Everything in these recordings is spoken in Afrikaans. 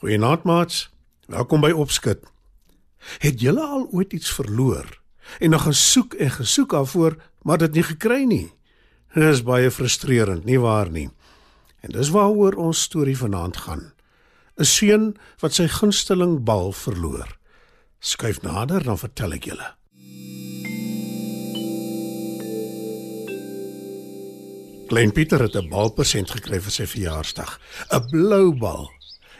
Goeienaand maats. Welkom by Opskud. Het julle al ooit iets verloor en nog gesoek en gesoek daarvoor, maar dit nie gekry nie? Dit is baie frustrerend, nie waar nie? En dis waaroor ons storie vanaand gaan. 'n Seun wat sy gunsteling bal verloor. Skuif nader dan vertel ek julle. Klein Pieter het 'n balpersent gekry vir sy verjaarsdag, 'n blou bal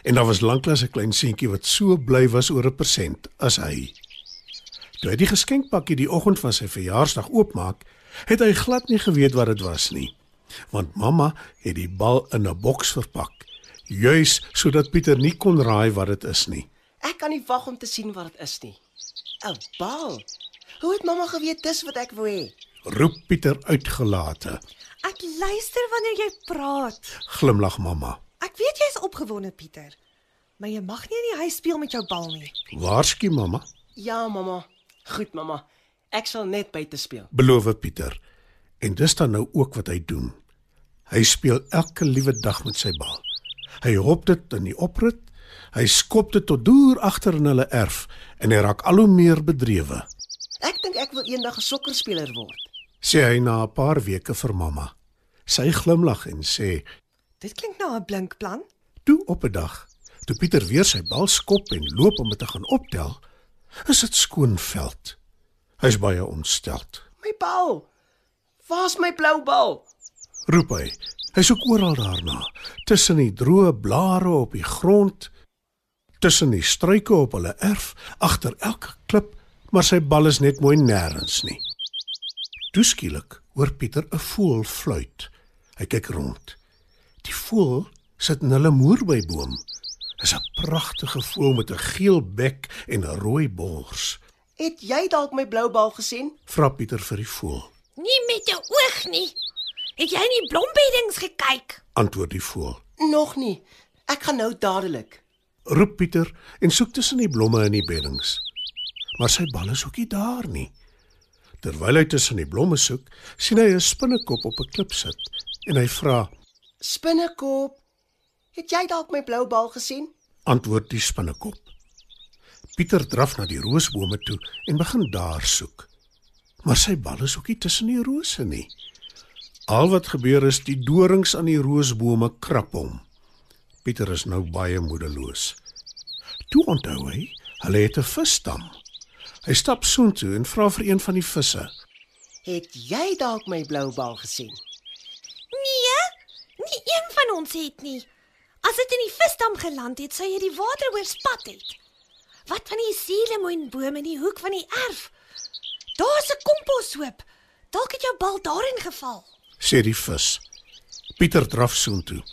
en daar was lanklaas 'n klein seentjie wat so bly was oor 'n persent as hy. Toe hy die geskenkpakkie die oggend van sy verjaarsdag oopmaak, het hy glad nie geweet wat dit was nie, want mamma het die bal in 'n boks verpak, juis sodat Pieter nie kon raai wat dit is nie. Ek kan nie wag om te sien wat dit is nie. 'n Bal. Hoe het mamma geweet dis wat ek wou hê? Roep Pieter uitgelate. Ek luister wanneer jy praat. Glimlag mamma. Weet jy's opgewonde, Pieter. Maar jy mag nie in die huis speel met jou bal nie. Waarsku mamma, Ja, mamma. Goed, mamma. Ek sal net buite speel. beloof Pieter. En dis dan nou ook wat hy doen. Hy speel elke liewe dag met sy bal. Hy hop dit in die oprit, hy skop dit tot deur agter in hulle erf en hy raak al hoe meer bedrewe. Ek dink ek wil eendag 'n sokkerspeler word. Sê hy na 'n paar weke vir mamma. Sy glimlag en sê: Dit klink na 'n blink plan. "Toe op 'n dag, toe Pieter weer sy bal skop en loop om dit te gaan optel, is dit skoon veld. Hy's baie ontsteld. My bal. Waar's my blou bal? roep hy. Hy soek oral daarna, tussen die droë blare op die grond, tussen die struike op hulle erf, agter elke klip, maar sy bal is net mooi nêrens nie. Toe skielik hoor Pieter 'n voël fluit. Hy kyk rond. Die voël sit in hulle moerbyboom. Dis 'n pragtige voël met 'n geel bek en 'n rooi bors. Het jy dalk my blou bal gesien? Vra Pieter vir die voël. Nie met jou oog nie. Het jy in die blombeddings gekyk? Antwoord die voël. Nog nie. Ek gaan nou dadelik. roep Pieter en soek tussen die blomme in die beddings. Maar sy bal is ook nie daar nie. Terwyl hy tussen die blomme soek, sien hy 'n spinnekop op 'n klip sit en hy vra, Spinnekop. Het jy dalk my blou bal gesien? antwoord die spinnekop. Pieter draf na die roosbome toe en begin daar soek. Maar sy bal is ook nie tussen die rose nie. Al wat gebeur is die dorings aan die roosbome krap hom. Pieter is nou baie moedeloos. Toe onthou hy, hulle het 'n visstam. Hy stap soontoe en vra vir een van die visse. Het jy dalk my blou bal gesien? Nie een van ons het nie. As dit in die visdam geland het, sou jy die water oorspat het. Wat van die suurlemoenboom in die hoek van die erf? Daar's 'n komposhoop. Dalk het jou bal daarin geval. sê die vis. Pieter draf soontoe.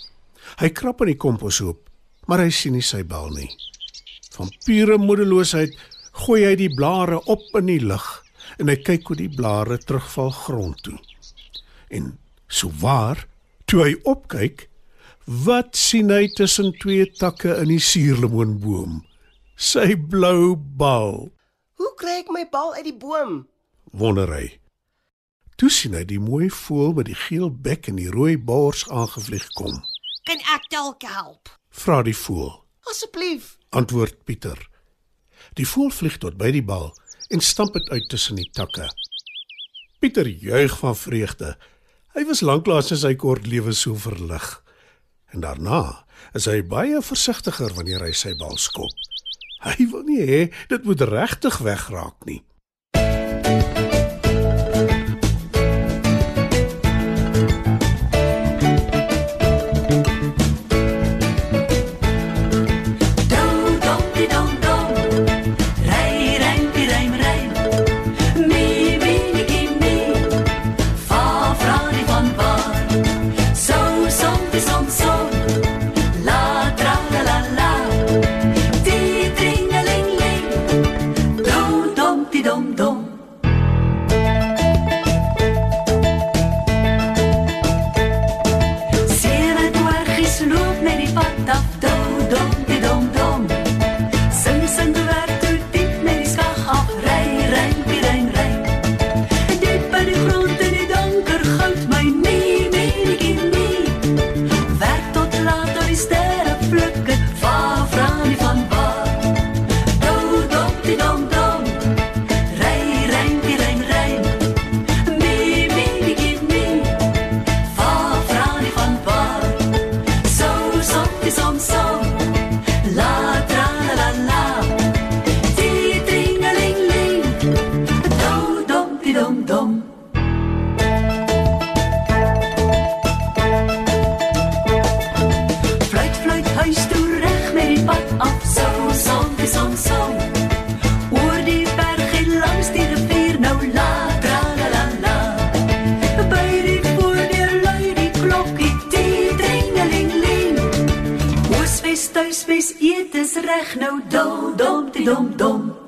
Hy krap in die komposhoop, maar hy sien nie sy bal nie. Van pure moedeloosheid gooi hy die blare op in die lug en hy kyk hoe die blare terugval grond toe. En so waar, toe hy opkyk, wat sien hy tussen twee takke in die suurlemoenboom? Sy blou bal. Hoe kry ek my bal uit die boom? wonder hy. Toe sien hy die mooi voël met die geel bek en die rooi bors aangevlieg kom. Kan ek dalk help? Vra die voël. Asseblief. Antwoord Pieter. Die voël vlieg tot by die bal en stamp dit uit tussen die takke. Pieter juig van vreugde. Hy was lanklaas in sy kort lewe so verlig. En daarna is hy baie versigtiger wanneer hy sy bal skop. Hy wil nie hê dit moet regtig wegraak nie. tuisbes eet is reg nou dil dom die dom dom.